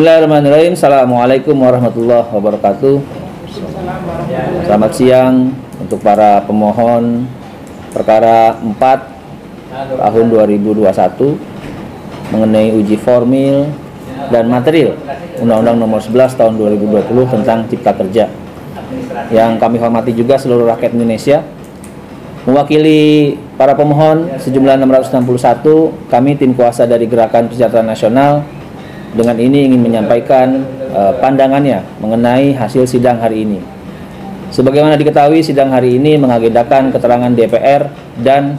Bismillahirrahmanirrahim. Assalamualaikum warahmatullahi wabarakatuh. Selamat siang untuk para pemohon perkara 4 tahun 2021 mengenai uji formil dan material Undang-Undang Nomor 11 tahun 2020 tentang Cipta Kerja. Yang kami hormati juga seluruh rakyat Indonesia. Mewakili para pemohon sejumlah 661, kami tim kuasa dari Gerakan Kesejahteraan Nasional dengan ini ingin menyampaikan uh, pandangannya mengenai hasil sidang hari ini. Sebagaimana diketahui, sidang hari ini mengagendakan keterangan DPR dan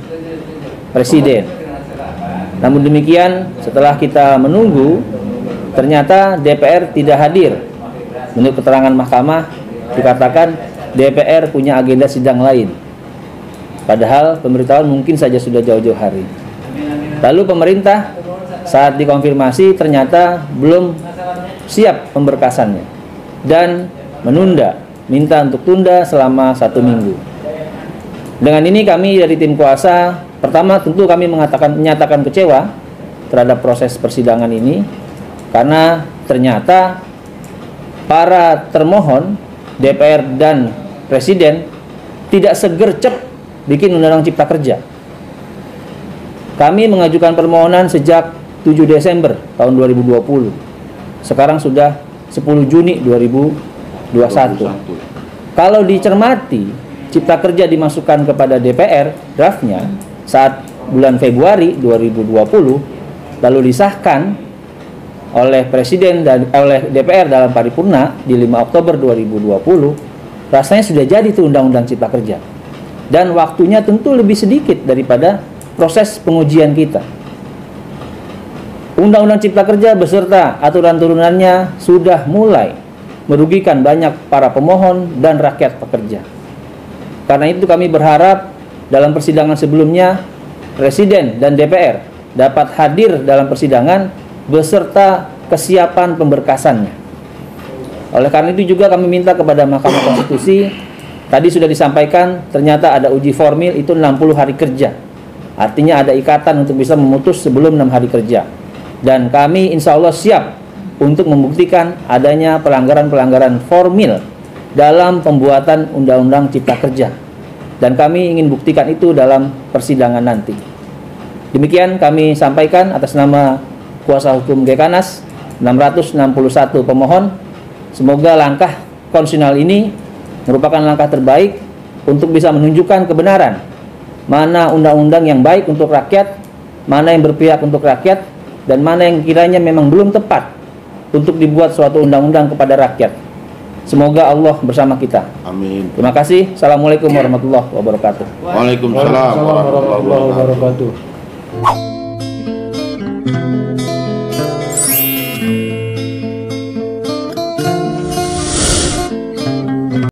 Presiden. Namun demikian, setelah kita menunggu, ternyata DPR tidak hadir. Menurut keterangan mahkamah, dikatakan DPR punya agenda sidang lain. Padahal pemberitahuan mungkin saja sudah jauh-jauh hari. Lalu pemerintah saat dikonfirmasi ternyata belum siap pemberkasannya dan menunda minta untuk tunda selama satu minggu. Dengan ini kami dari tim kuasa pertama tentu kami mengatakan menyatakan kecewa terhadap proses persidangan ini karena ternyata para termohon DPR dan Presiden tidak segercep bikin undang-undang cipta kerja. Kami mengajukan permohonan sejak 7 Desember tahun 2020. Sekarang sudah 10 Juni 2021. 21. Kalau dicermati, Cipta Kerja dimasukkan kepada DPR draftnya saat bulan Februari 2020 lalu disahkan oleh Presiden dan oleh DPR dalam paripurna di 5 Oktober 2020 rasanya sudah jadi itu Undang-Undang Cipta Kerja. Dan waktunya tentu lebih sedikit daripada proses pengujian kita. Undang-Undang Cipta Kerja beserta aturan turunannya sudah mulai merugikan banyak para pemohon dan rakyat pekerja. Karena itu kami berharap dalam persidangan sebelumnya Presiden dan DPR dapat hadir dalam persidangan beserta kesiapan pemberkasannya. Oleh karena itu juga kami minta kepada Mahkamah Konstitusi tadi sudah disampaikan ternyata ada uji formil itu 60 hari kerja. Artinya ada ikatan untuk bisa memutus sebelum 6 hari kerja dan kami insya Allah siap untuk membuktikan adanya pelanggaran-pelanggaran formil dalam pembuatan Undang-Undang Cipta Kerja dan kami ingin buktikan itu dalam persidangan nanti. Demikian kami sampaikan atas nama kuasa hukum Gekanas 661 pemohon. Semoga langkah konstitusional ini merupakan langkah terbaik untuk bisa menunjukkan kebenaran mana undang-undang yang baik untuk rakyat, mana yang berpihak untuk rakyat, dan mana yang kiranya memang belum tepat untuk dibuat suatu undang-undang kepada rakyat. Semoga Allah bersama kita. Amin. Terima kasih. Assalamualaikum warahmatullahi wabarakatuh. Waalaikumsalam warahmatullahi wabarakatuh.